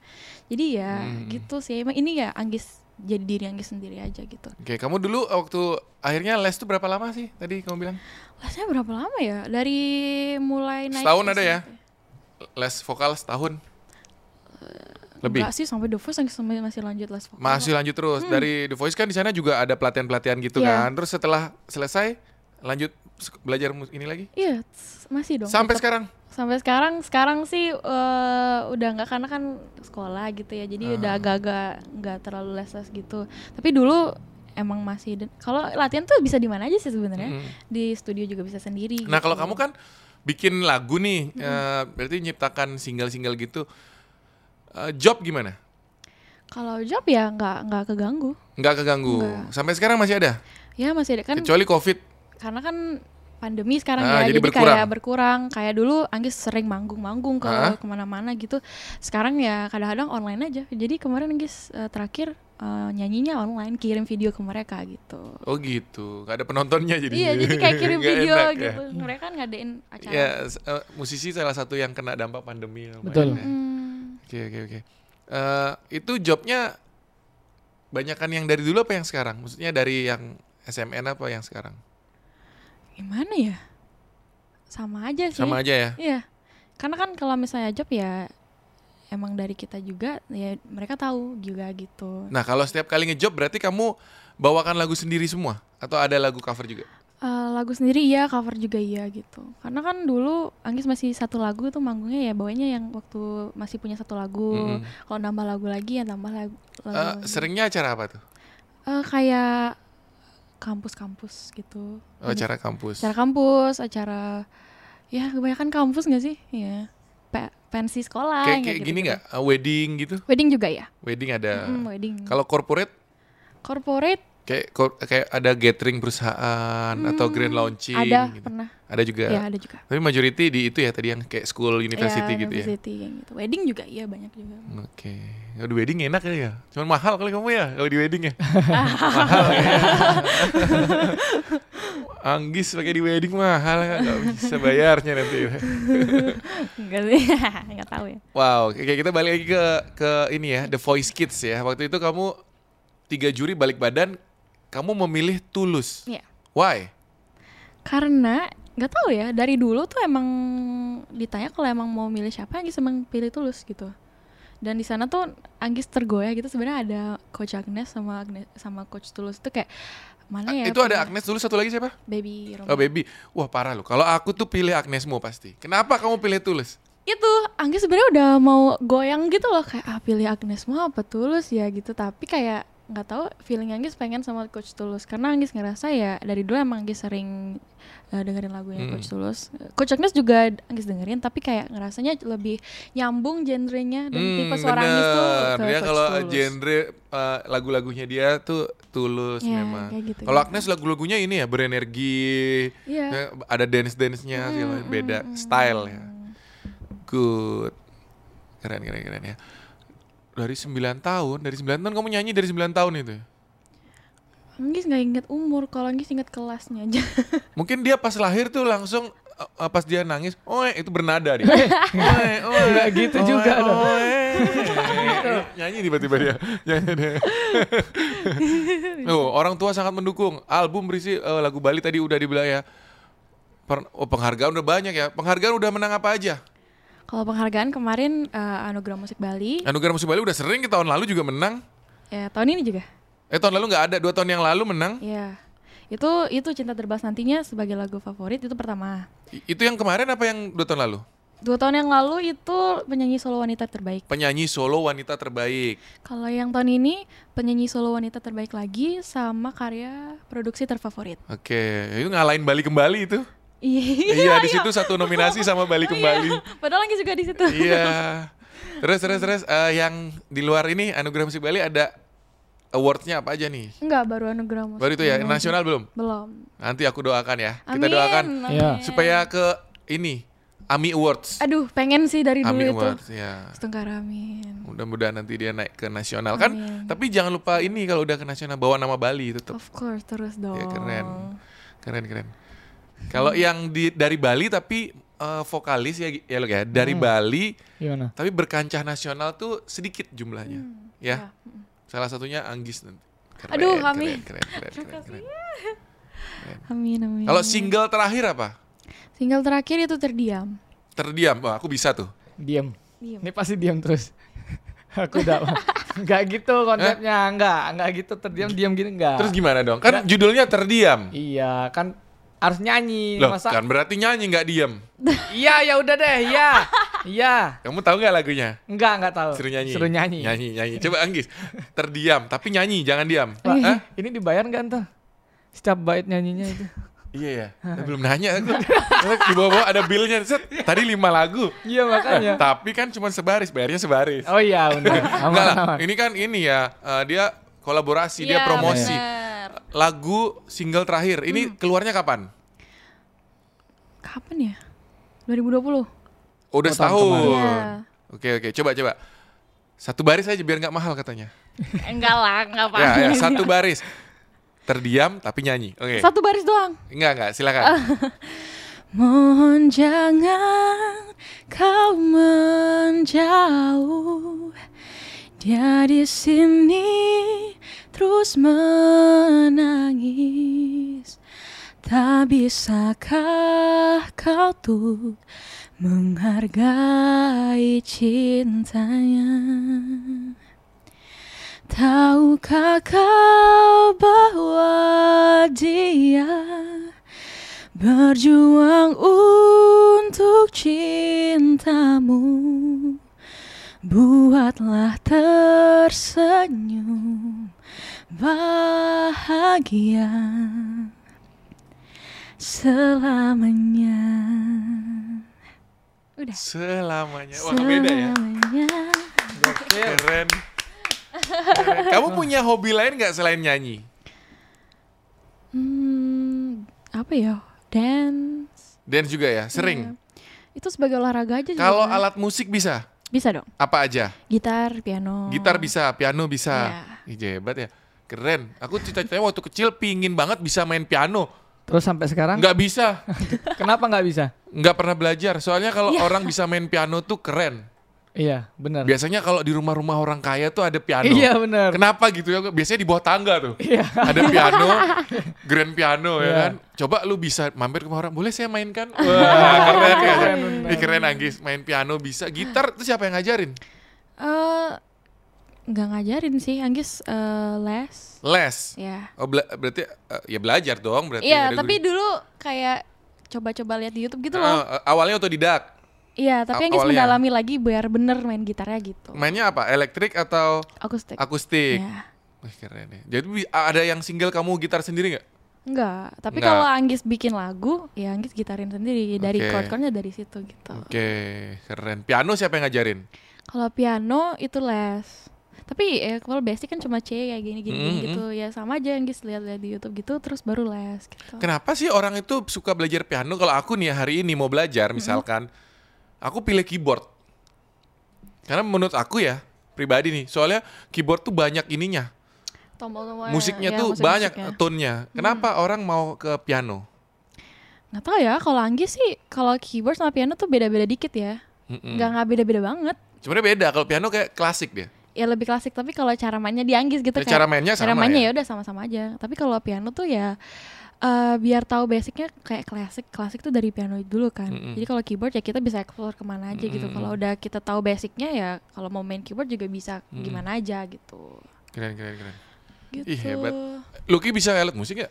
Jadi ya Hmm. gitu sih. Emang ini ya Anggis jadi diri Anggis sendiri aja gitu. Oke, kamu dulu waktu akhirnya les tuh berapa lama sih tadi kamu bilang? Lesnya berapa lama ya? Dari mulai naik Setahun ada ya? Les vokal setahun? Lebih. Enggak sih sampai The Voice masih lanjut les vokal. Masih lanjut terus. Dari The Voice kan di sana juga ada pelatihan-pelatihan gitu Hmm. Iya. kan. Terus setelah selesai lanjut belajar ini lagi? Iya, masih dong. Sampai tetep. sekarang? Sampai sekarang sekarang sih eh, udah nggak karena kan sekolah gitu ya. Jadi Ah. udah agak-agak nggak terlalu les-les gitu. Tapi dulu emang masih kalau latihan tuh bisa di mana aja sih sebenarnya. Mm. Di studio juga bisa sendiri. Nah, kalau gitu. kamu kan bikin lagu nih, eh, berarti nyiptakan single-single gitu. Eh, job gimana? kalau job ya nggak nggak keganggu. Nggak keganggu. Nggak. Sampai sekarang masih ada? Ya masih ada kan Kecuali COVID. Karena kan pandemi sekarang Ah, ya jadi jadi, berkurang. kayak berkurang kayak dulu Anggis sering manggung-manggung ke Ah. ke mana-mana gitu sekarang ya kadang-kadang online aja jadi kemarin Anggis eh, terakhir eh, nyanyinya online kirim video ke mereka gitu Oh gitu. Gak ada penontonnya jadi. iya jadi kayak kirim video enak ya. gitu mereka kan ngadain acara Ya, eh, musisi salah satu yang kena dampak pandemi. lumayan Betul. ya. Hmm, Oke oke oke. Eh, itu jobnya banyakan yang dari dulu apa yang sekarang? Maksudnya dari yang SMN apa yang sekarang? Gimana ya? Sama aja sih. Sama aja ya. Iya. Karena kan kalau misalnya job ya emang dari kita juga ya mereka tahu juga gitu. Nah, kalau setiap kali ngejob berarti kamu bawakan lagu sendiri semua atau ada lagu cover juga? Eh, lagu sendiri iya, cover juga iya gitu. Karena kan dulu Anggis masih satu lagu tuh manggungnya ya bawanya yang waktu masih punya satu lagu. Mm-mm. Kalau nambah lagu lagi ya tambah lagu. lagu Eh, lagi. seringnya acara apa tuh? Eh, kayak kampus-kampus gitu. Oh, acara kampus. acara kampus, acara ya kebanyakan kampus nggak sih? Iya. Pe- pensi sekolah Kayak kayak gitu-gitu. gini nggak? Eh, wedding gitu? Wedding juga ya? Wedding ada. Mm, wedding. Kalau corporate Corporate kayak kayak ada gathering perusahaan atau grand launching Hmm, ada gitu. pernah. Ada juga. Ya ada juga. Tapi majority di itu ya tadi yang kayak school university ya, gitu ya. university yang gitu. Wedding juga iya banyak juga. Oke. Kalau di wedding enak kali ya. Cuman mahal kali kamu ya kalau di wedding ya. mahal ya. Anggis pakai di wedding mahal ya. Gak bisa bayarnya nanti. Enggak sih, enggak tahu ya. Wow, kayak kita balik lagi ke ke ini ya, The Voice Kids ya. Waktu itu kamu tiga juri balik badan, kamu memilih Tulus. Iya. Why? Karena nggak tahu ya, dari dulu tuh emang ditanya kalau emang mau milih siapa, Anggis emang pilih tulus gitu. Dan di sana tuh Anggis tergoyah gitu sebenarnya ada Coach Agnes sama Agnes sama Coach Tulus itu kayak mana ya? itu ada Agnes dulu satu lagi siapa? Baby Roma. Oh baby, wah parah loh. Kalau aku tuh pilih Agnesmu pasti. Kenapa kamu pilih Tulus? itu Anggis sebenarnya udah mau goyang gitu loh kayak ah pilih Agnes mau apa Tulus ya gitu tapi kayak nggak tahu feeling Anggis pengen sama Coach Tulus karena Anggis ngerasa ya dari dulu emang Anggis sering uh, dengerin lagunya Hmm. Coach Tulus Coach Agnes juga Anggis dengerin tapi kayak ngerasanya lebih nyambung genrenya dan tipe suara Anggis tuh ke Hmm, Dia Coach kalau Tulus. genre uh, lagu-lagunya dia tuh tulus Ya, memang. gitu, kalau gitu. Agnes lagu-lagunya ini ya berenergi, ya, ada dance-dance-nya segala macam, beda style ya. Good. Keren keren keren ya. Dari 9 tahun, dari 9 tahun kamu nyanyi dari 9 tahun itu. Anggis nggak inget umur kalau Anggis inget kelasnya aja Mungkin dia pas lahir tuh langsung uh, pas dia nangis, oh itu bernada dia. Oe, oe, Nggak gitu juga dong. oe. Nyanyi tiba-tiba dia. Nyanyi dia. Oh, orang tua sangat mendukung. Album berisi uh, lagu Bali tadi udah dibilang ya. Per- oh, penghargaan udah banyak ya. Penghargaan udah menang apa aja? Kalau penghargaan kemarin eh, Anugerah Musik Bali Anugerah Musik Bali udah sering tahun lalu juga menang. ya tahun ini juga Eh tahun lalu nggak ada, dua tahun yang lalu menang. Iya. Itu itu cinta terbahas nantinya sebagai lagu favorit itu pertama. I- Itu yang kemarin apa yang dua tahun lalu? Dua tahun yang lalu itu penyanyi solo wanita terbaik. Penyanyi solo wanita terbaik. Kalau yang tahun ini penyanyi solo wanita terbaik lagi sama karya produksi terfavorit. Oke, itu ngalahin Bali kembali itu. Iya. iya, di situ satu nominasi sama Bali kembali. Padahal lagi juga di situ. iya. Terus terus terus eh, yang di luar ini Anugerah Musik Bali ada awardsnya apa aja nih? Enggak, baru anugerah musik. Baru itu ya, nasional belum? Belum. Nanti aku doakan ya. Kita Amin, doakan amin. Iya. supaya ke ini AMI Awards. Aduh, pengen sih dari dulu AMI itu. Awards ya. Setengah amin. Mudah-mudahan nanti dia naik ke nasional kan. Amin. Tapi jangan lupa ini kalau udah ke nasional bawa nama Bali tetap. Of course, terus dong. Ya keren. Keren keren. Kalau yang di dari Bali tapi eh, vokalis ya ya lo ya dari Hmm. Bali Gimana? tapi berkancah nasional tuh sedikit jumlahnya. Ya. Ya, mm. Salah satunya Anggis nanti. Keren, Aduh, keren, amin. Keren, keren, keren, keren. Amin, amin. Kalau single terakhir apa? single terakhir itu terdiam. Terdiam. Wah, aku bisa tuh. Diam. Diam. Ini pasti diam terus. Aku udah nggak gitu konsepnya, nggak nggak gitu terdiam diam gini nggak. Terus gimana dong? Kan judulnya terdiam. Iya kan harus nyanyi Loh, masa kan berarti nyanyi nggak diam. iya ya udah deh iya iya Kamu tahu nggak lagunya? enggak enggak tahu Suruh nyanyi. suruh nyanyi, Nyanyi, nyanyi. Coba Anggis. Terdiam, tapi nyanyi, jangan diam. Ini, Hah? ini dibayar nggak tuh setiap bait nyanyinya itu Iya ya. Belum nanya aku. Di bawah-bawah ada billnya. Set, tadi lima lagu. iya makanya Tapi kan cuma sebaris, bayarnya sebaris. oh iya benar Enggak aman lah. aman Ini kan ini ya. eh, dia kolaborasi, dia Iya, promosi. bener. Lagu single terakhir. Ini keluarnya kapan? Kapan ya? 2020. Oh, udah Oh, tahun setahun. Iya. Oke oke, coba coba. Satu baris aja biar nggak mahal katanya. Enggak lah, enggak apa Ya, ya, satu baris. Terdiam tapi nyanyi. Oke. Satu baris doang. Enggak enggak, silakan. Mohon jangan kau menjauh Dia di sini terus menangis. Tak bisakah kau tuh menghargai cintanya? Tahukah kau bahwa dia berjuang untuk cintamu Buatlah tersenyum bahagia selamanya. Udah. Selamanya. Wah, nggak beda ya. Selamanya. Keren. Keren. Kamu punya hobi lain nggak selain nyanyi? Hmm, apa ya? Dance. Dance juga ya? Sering? Iya. Itu sebagai olahraga aja juga. Kalau alat musik bisa? Bisa dong. Apa aja? Gitar, piano. Gitar bisa, piano bisa. Iya. Ih, hebat ya. Keren. Aku cita-citanya waktu kecil pingin banget bisa main piano. Terus sampai sekarang Nggak bisa. kenapa nggak bisa? Nggak pernah belajar. Soalnya kalau Iya. orang bisa main piano tuh keren. Iya, benar. Biasanya kalau di rumah-rumah orang kaya tuh ada piano. Iya, benar. Kenapa gitu ya? Biasanya di bawah tangga tuh. Iya. Ada piano, grand piano ya Iya. kan. Coba lu bisa mampir ke rumah orang, boleh saya mainkan? Wah, keren ya. Keren. Ih, keren Anggis, main piano bisa. Gitar itu siapa yang ngajarin? Eh, nggak ngajarin sih, Anggis eh, les. Les. Ya. Oh, bela- berarti eh, ya belajar dong berarti. Iya, Ada tapi guru. dulu kayak coba-coba lihat di YouTube gitu Oh, loh. eh, awalnya otodidak. Iya, tapi Anggis awalnya. mendalami lagi biar bener main gitarnya gitu. Mainnya apa? Elektrik atau Akustik. akustik? Ya. Wih, keren ya. Jadi ada yang single kamu gitar sendiri nggak? Enggak, tapi kalau Anggis bikin lagu, ya Anggis gitarin sendiri dari Oke. chord-chordnya dari situ gitu. Oke, keren. Piano siapa yang ngajarin? Kalau piano itu les. Tapi ya kalau basic kan cuma C kayak gini gini, gini Mm-mm. gitu. Ya sama aja Anggis lihat-lihat di YouTube gitu terus baru les gitu. Kenapa sih orang itu suka belajar piano? Kalau aku nih hari ini mau belajar misalkan, aku pilih keyboard. Karena menurut aku ya, pribadi nih, soalnya keyboard tuh banyak ininya. Tombol-tombolnya. Musiknya ya, tuh musik-musiknya. banyak tone-nya. Kenapa orang mau ke piano? Nggak tahu ya, kalau Anggis sih kalau keyboard sama piano tuh beda-beda dikit ya. Mm-mm. Nggak nggak beda-beda banget. Sebenarnya beda. Kalau piano kayak klasik dia. Ya lebih klasik, tapi kalau cara mainnya di Anggis gitu Ya, kayak cara mainnya cara sama mainnya ya? ya udah sama-sama aja. Tapi kalau piano tuh ya eh, biar tahu basicnya kayak klasik klasik tuh dari piano dulu kan. Mm-mm. Jadi kalau keyboard ya kita bisa explore ke mana aja gitu. Mm-mm. Kalau udah kita tahu basicnya ya kalau mau main keyboard juga bisa Mm-mm. gimana aja gitu. Keren, keren, keren. Gitu. Ih, hebat. Lucky bisa alat musik ya?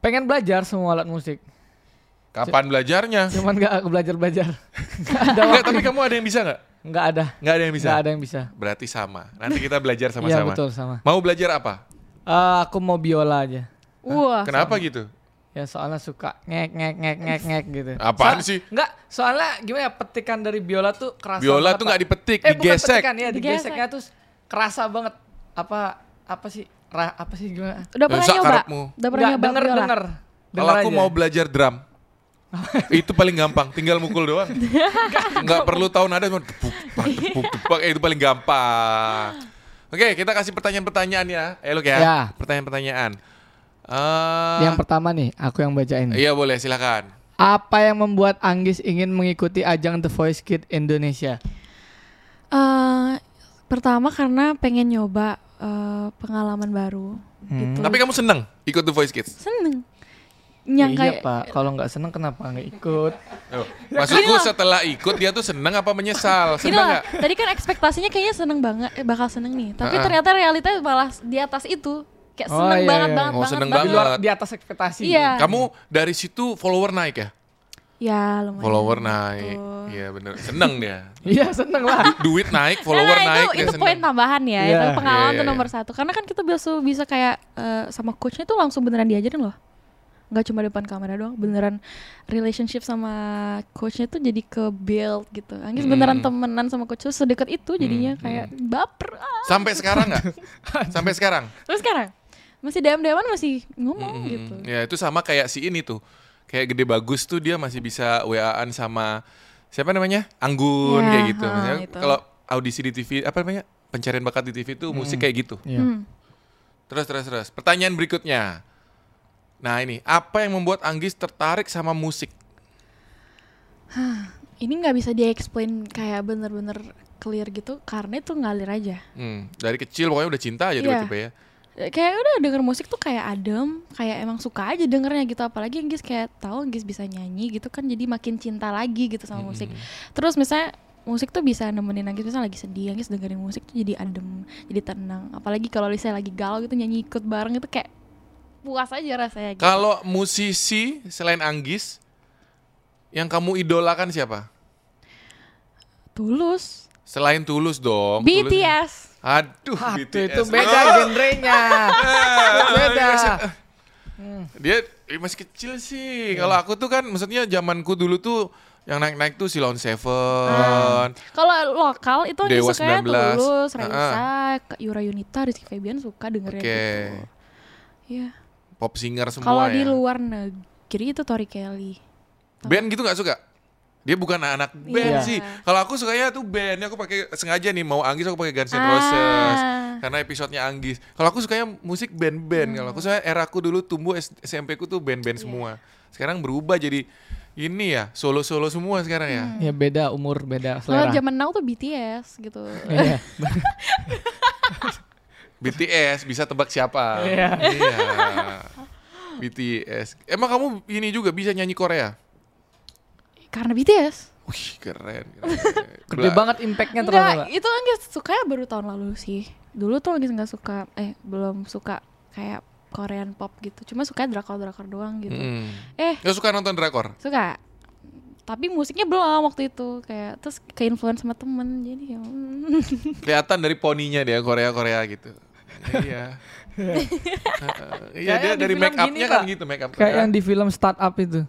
Pengen belajar semua alat musik. Kapan belajarnya? Cuman nggak belajar-belajar. Ada waktu. tapi kamu ada yang bisa nggak? Nggak ada. Nggak ada yang bisa. Nggak ada yang bisa. Berarti sama. Nanti kita belajar Iya sama-sama. betul sama. Mau belajar apa? Eh, aku mau biola aja. Wah. Kenapa gitu? Ya soalnya suka ngek ngek ngek ngek ngek gitu. Apaan Soal- sih? Enggak, soalnya gimana ya petikan dari biola tuh kerasa Biola banget, tuh nggak dipetik, eh, bukan digesek. petikan ya, Digesek. digeseknya tuh kerasa banget. Apa apa sih? Ra, apa sih gimana? Udah pernah nyoba? karepmu. Udah pernah nyoba denger biola? denger. Kalau aku mau belajar drum, itu paling gampang, tinggal mukul doang. Nggak perlu tahu nada, cuma tepuk, tepuk, tepuk, tepuk, eh, itu paling gampang. Oke, kita kasih pertanyaan-pertanyaan ya. Eh, Luk ya. Ya. Pertanyaan-pertanyaan. Eh, Yang pertama nih, aku yang bacain. Iya boleh, silakan. Apa yang membuat Anggis ingin mengikuti ajang The Voice Kid Indonesia? Eh, pertama karena pengen nyoba eh, pengalaman baru Hmm. gitu. Tapi kamu seneng ikut The Voice Kids? seneng. Yang iya kayak pak, kalau nggak seneng kenapa nggak ikut? Oh, Maksudku setelah ikut dia tuh seneng apa menyesal? Seneng nggak? tadi kan ekspektasinya kayaknya seneng banget, bakal seneng nih. Tapi Ha-ha. ternyata realitanya malah di atas itu. Kayak Oh, seneng iya, banget, iya. banget, Oh, banget, seneng Di banget. luar Banget. di atas ekspektasi. Iya. Kamu dari situ follower naik ya? Ya lumayan. Follower naik. Gitu. Iya bener. Seneng dia. Iya seneng lah. Du- duit naik, Nah, follower nah, naik, itu, itu poin tambahan ya. Iya. Itu pengalaman Iya, tuh iya, nomor satu. Karena kan kita biasa bisa kayak eh, sama coachnya tuh langsung beneran diajarin loh. Nggak cuma depan kamera doang, beneran relationship sama coachnya tuh jadi ke build gitu. Anggis Hmm. beneran temenan sama coach tuh sedekat itu jadinya Hmm, kayak baper. Ah. Sampai sekarang nggak? Sampai sekarang? Terus sekarang masih DM-DM masih ngomong Mm-mm. gitu. Ya itu sama kayak si ini tuh. Kayak gede bagus tuh dia masih bisa WA-an sama siapa namanya? Anggun Ya, kayak gitu. kalau audisi di TV apa namanya? Pencarian bakat di TV tuh musik kayak gitu. Iya. Hmm. Terus terus terus. Pertanyaan berikutnya. Nah ini apa yang membuat Anggis tertarik sama musik? Ini nggak bisa di-explain kayak bener-bener clear gitu karena itu ngalir aja. Hmm, dari kecil pokoknya udah cinta aja Iya. tiba-tiba ya. Kayak udah denger musik tuh kayak adem kayak emang suka aja dengernya gitu apalagi Anggis kayak tahu Anggis bisa nyanyi gitu kan jadi makin cinta lagi gitu sama musik terus misalnya musik tuh bisa nemenin Anggis misalnya lagi sedih Anggis dengerin musik tuh jadi adem jadi tenang apalagi kalau misalnya lagi galau gitu nyanyi ikut bareng itu kayak puas aja rasanya gitu. Kalau musisi selain Anggis yang kamu idolakan siapa? tulus Selain Tulus dong. Tulus- BTS Aduh, Aduh, BTS. itu beda Oh. genrenya. Beda. Dia eh, masih kecil sih. Kalau aku tuh kan maksudnya zamanku dulu tuh yang naik-naik tuh Silon Seven. kalau lokal itu Dewa sukanya 19. tulus Raisa Yura Yunita Rizky Febian suka dengerin Oke. gitu Iya. Pop singer semua Kalau ya. di luar negeri itu Tori Kelly. Band gitu nggak suka? Dia bukan anak band Iya. sih. Kalau aku sukanya tuh bandnya aku pakai sengaja nih mau Anggis aku pakai Guns N' Ah. Roses karena episodenya Anggis. Kalau aku sukanya musik band-band. Kalau aku Hmm. saya era aku dulu tumbuh S- SMP ku tuh Iya. band-band semua. Sekarang berubah jadi ini ya solo-solo semua sekarang ya. Hmm. Ya beda umur, beda Kalau selera. zaman now tuh BTS gitu. Iya. BTS bisa tebak siapa? Iya. Iya. BTS. Emang kamu ini juga bisa nyanyi Korea? Karena BTS. Wih keren. keren. Gede banget impactnya ternyata. Enggak, itu Anggis sukanya baru tahun lalu sih. Dulu tuh Anggis nggak suka, eh belum suka kayak Korean pop gitu. Cuma suka drakor-drakor doang gitu. Mm. Eh, Gak suka nonton drakor? suka. Tapi musiknya belum waktu itu kayak terus ke influence sama temen jadi ya mm. Kelihatan dari poninya dia Korea Korea gitu. iya. Heeh. Iya dia di dari make upnya kan gitu make up. Kayak yang di film Startup itu.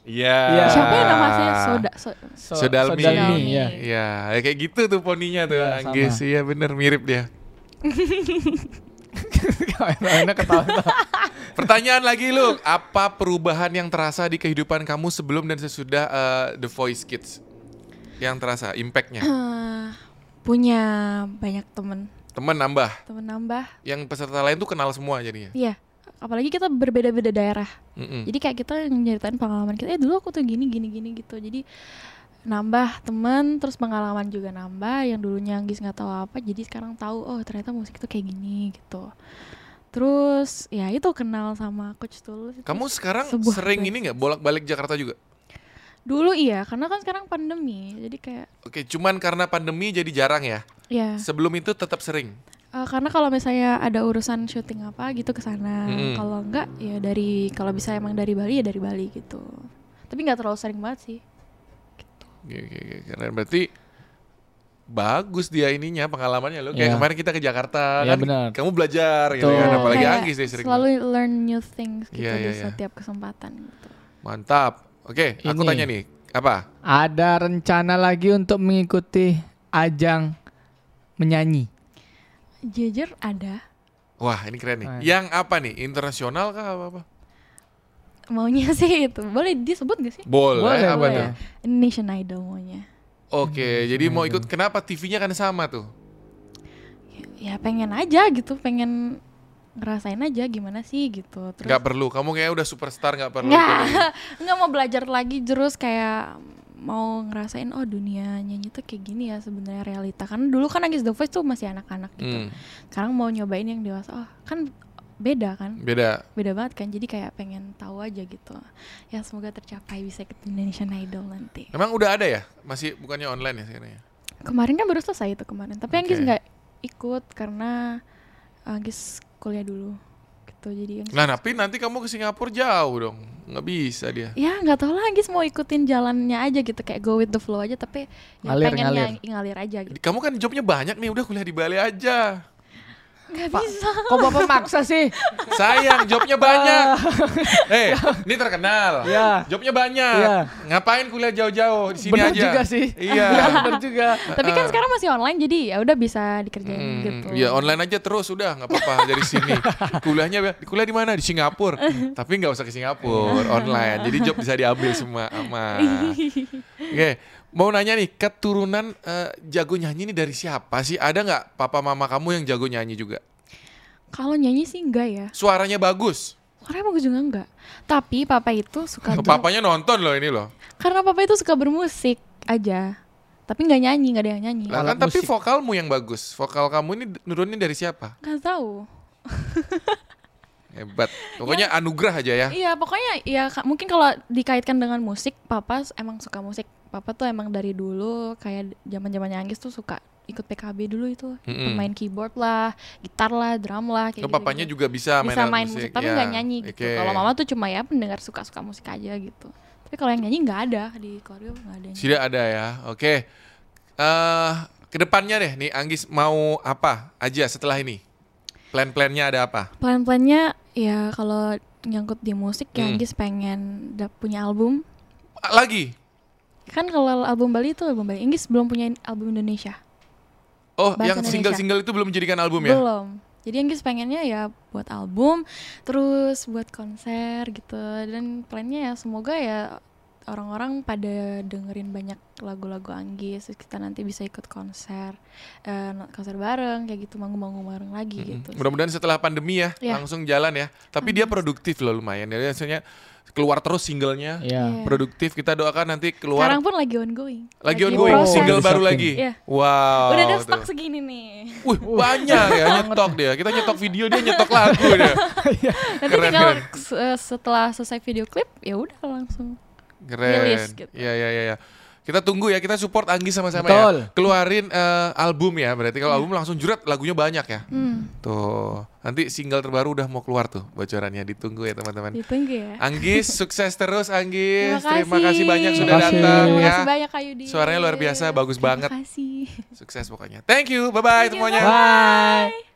Iya. Iya. siapa yang namanya Soda so, So, Sodalmi. Sodalmi. ya. Iya, ya kayak gitu tuh poninya tuh Iya, Anggis. Iya bener mirip dia. Enak ketawa. Pertanyaan lagi lu, apa perubahan yang terasa di kehidupan kamu sebelum dan sesudah eh, The Voice Kids? Yang terasa impactnya? Eh, punya banyak temen Temen nambah, temen nambah yang peserta lain tuh kenal semua jadinya. Iya, apalagi kita berbeda-beda daerah. Mm-mm. Jadi kayak kita nyeritain pengalaman kita, eh dulu aku tuh gini gini gini gitu. Jadi nambah teman, terus pengalaman juga nambah. Yang dulunya Anggis nggak tahu apa, jadi sekarang tahu oh ternyata musik itu kayak gini gitu. Terus ya itu kenal sama Coach Tulus. Kamu sekarang sering ini nggak bolak-balik Jakarta juga? Dulu iya, karena kan sekarang pandemi, jadi kayak Oke, cuman karena pandemi jadi jarang ya. ya. Sebelum itu tetap sering. Eh, karena kalau misalnya ada urusan syuting apa gitu ke sana, Mm-mm. kalau enggak ya dari kalau bisa emang dari Bali ya dari Bali gitu. Tapi nggak terlalu sering banget sih. Oke, oke, oke, keren. Berarti bagus dia ininya pengalamannya lo. Kayak Iya. kemarin kita ke Jakarta Iya, kan, benar. kamu belajar gitu kan. Apalagi Kayak Anggis dia sering. selalu learn new things gitu Iya, di iya, iya. setiap kesempatan gitu. Mantap. Oke, aku Ini. tanya nih, apa? Ada rencana lagi untuk mengikuti ajang menyanyi. Jujur ada Wah, ini keren nih. Ah. Yang apa nih? Internasional kah apa apa? maunya sih itu. Boleh disebut gak sih? Boleh, Boleh, apa boleh. tuh? Indonesian Idol maunya. Oke, jadi mau ikut kenapa TV-nya kan sama tuh? Ya pengen aja gitu, pengen ngerasain aja gimana sih gitu. Terus Nggak perlu. Kamu kayak udah superstar nggak perlu. nggak ikut. nggak mau belajar lagi terus kayak mau ngerasain oh dunia nyanyi tuh kayak gini ya sebenarnya realita karena dulu kan Agis The Voice tuh masih anak-anak gitu Hmm, sekarang mau nyobain yang dewasa oh kan beda kan beda. beda banget kan jadi kayak pengen tahu aja gitu ya semoga tercapai bisa ikut Indonesian Idol nanti Emang udah ada ya? Masih bukannya online ya sekarang ya? kemarin kan baru selesai itu kemarin tapi Anggis Oke. nggak ikut karena Anggis kuliah dulu gitu jadi Anggis Nah, tapi nanti kamu ke Singapura jauh dong. Nggak bisa dia. ya nggak tahu Anggis mau ikutin jalannya aja gitu kayak go with the flow aja tapi ya Ngalir, pengen ngalir. yang ngalir aja gitu Kamu kan jobnya banyak nih, udah kuliah di Bali aja. Nggak bisa Kok bapak maksa sih? Sayang, jobnya banyak. Eh, ini terkenal. Iya. Jobnya banyak. Iya. Ngapain kuliah jauh-jauh di sini Benar aja? juga sih. Iya. benar juga. tapi kan sekarang masih online jadi ya udah bisa dikerjain Hmm, gitu ya online aja terus udah nggak apa-apa dari sini. Kuliahnya kuliah di mana? Di Singapura. Tapi nggak usah ke Singapura, online. Jadi job bisa diambil semua aman. Oke, mau nanya nih, keturunan eh, jago nyanyi ini dari siapa sih? Ada nggak papa mama kamu yang jago nyanyi juga? kalau nyanyi sih enggak ya Suaranya bagus. karena bagus juga enggak tapi papa itu suka Papanya nonton loh ini loh. karena papa itu suka bermusik aja tapi nggak nyanyi nggak ada yang nyanyi Lah kan tapi musik. vokalmu yang bagus. Vokal kamu ini nurunin dari siapa? nggak tahu Hebat. Pokoknya anugerah aja ya. Iya, pokoknya ya mungkin kalau dikaitkan dengan musik, papa emang suka musik. Papa tuh emang dari dulu kayak zaman-zamannya Anggis tuh suka ikut PKB dulu itu. Mm-mm. Main keyboard lah, gitar lah, drum lah kayak Oh, papanya gitu-gitu. juga bisa main, bisa alat main musik, tapi ya. nggak nyanyi gitu. Oke. Kalau mama tuh cuma ya pendengar suka-suka musik aja gitu. Tapi kalau yang nyanyi nggak ada di keluarga nggak ada. Tidak ada ya. Oke. Eh ke depannya deh nih Anggis mau apa aja setelah ini? Plan-plannya ada apa? Plan-plannya ya kalau nyangkut di musik ya Hmm. Anggis pengen punya album. Lagi? Kan kalau album Bali itu album Bali. Anggis belum punya album Indonesia. Oh, Bahasa yang single-single itu belum dijadikan album ya? Belum. Jadi Anggis pengennya ya buat album, terus buat konser gitu. Dan plannya ya semoga ya orang-orang pada dengerin banyak lagu-lagu Anggis, terus kita nanti bisa ikut konser, eh, konser bareng kayak gitu, manggung-manggung bareng lagi Mm-mm. gitu. Mudah-mudahan setelah pandemi ya Iya. langsung jalan ya. Tapi dia produktif loh lumayan. Jadi maksudnya keluar terus singlenya. Iya. Iya. Produktif kita doakan nanti keluar Sekarang pun lagi ongoing. lagi ongoing proses. single Oh, baru lagi. Iya. Wow. Udah ada tuh. stok segini nih. Wih, banyak ya nyetok dia. Kita nyetok video dia nyetok lagu dia. Nanti Keren, tinggal keren. se- setelah selesai video klip ya udah langsung. Keren. Rilis gitu. Iya iya iya. Ya. Kita tunggu ya, kita support Anggi sama-sama Betul. ya. Keluarin eh, album ya. Berarti kalau album langsung jurat lagunya banyak ya. Hmm, Tuh. Nanti single terbaru udah mau keluar tuh bocorannya. Ditunggu ya teman-teman. ditunggu ya. Anggis, sukses terus Anggis. Terima Terima kasih banyak sudah Terima kasih. datang Terima ya. kasih banyak Kak Yudi. Suaranya luar biasa, bagus banget. Terima kasih. Sukses pokoknya. Thank you. Bye-bye semuanya. Bye.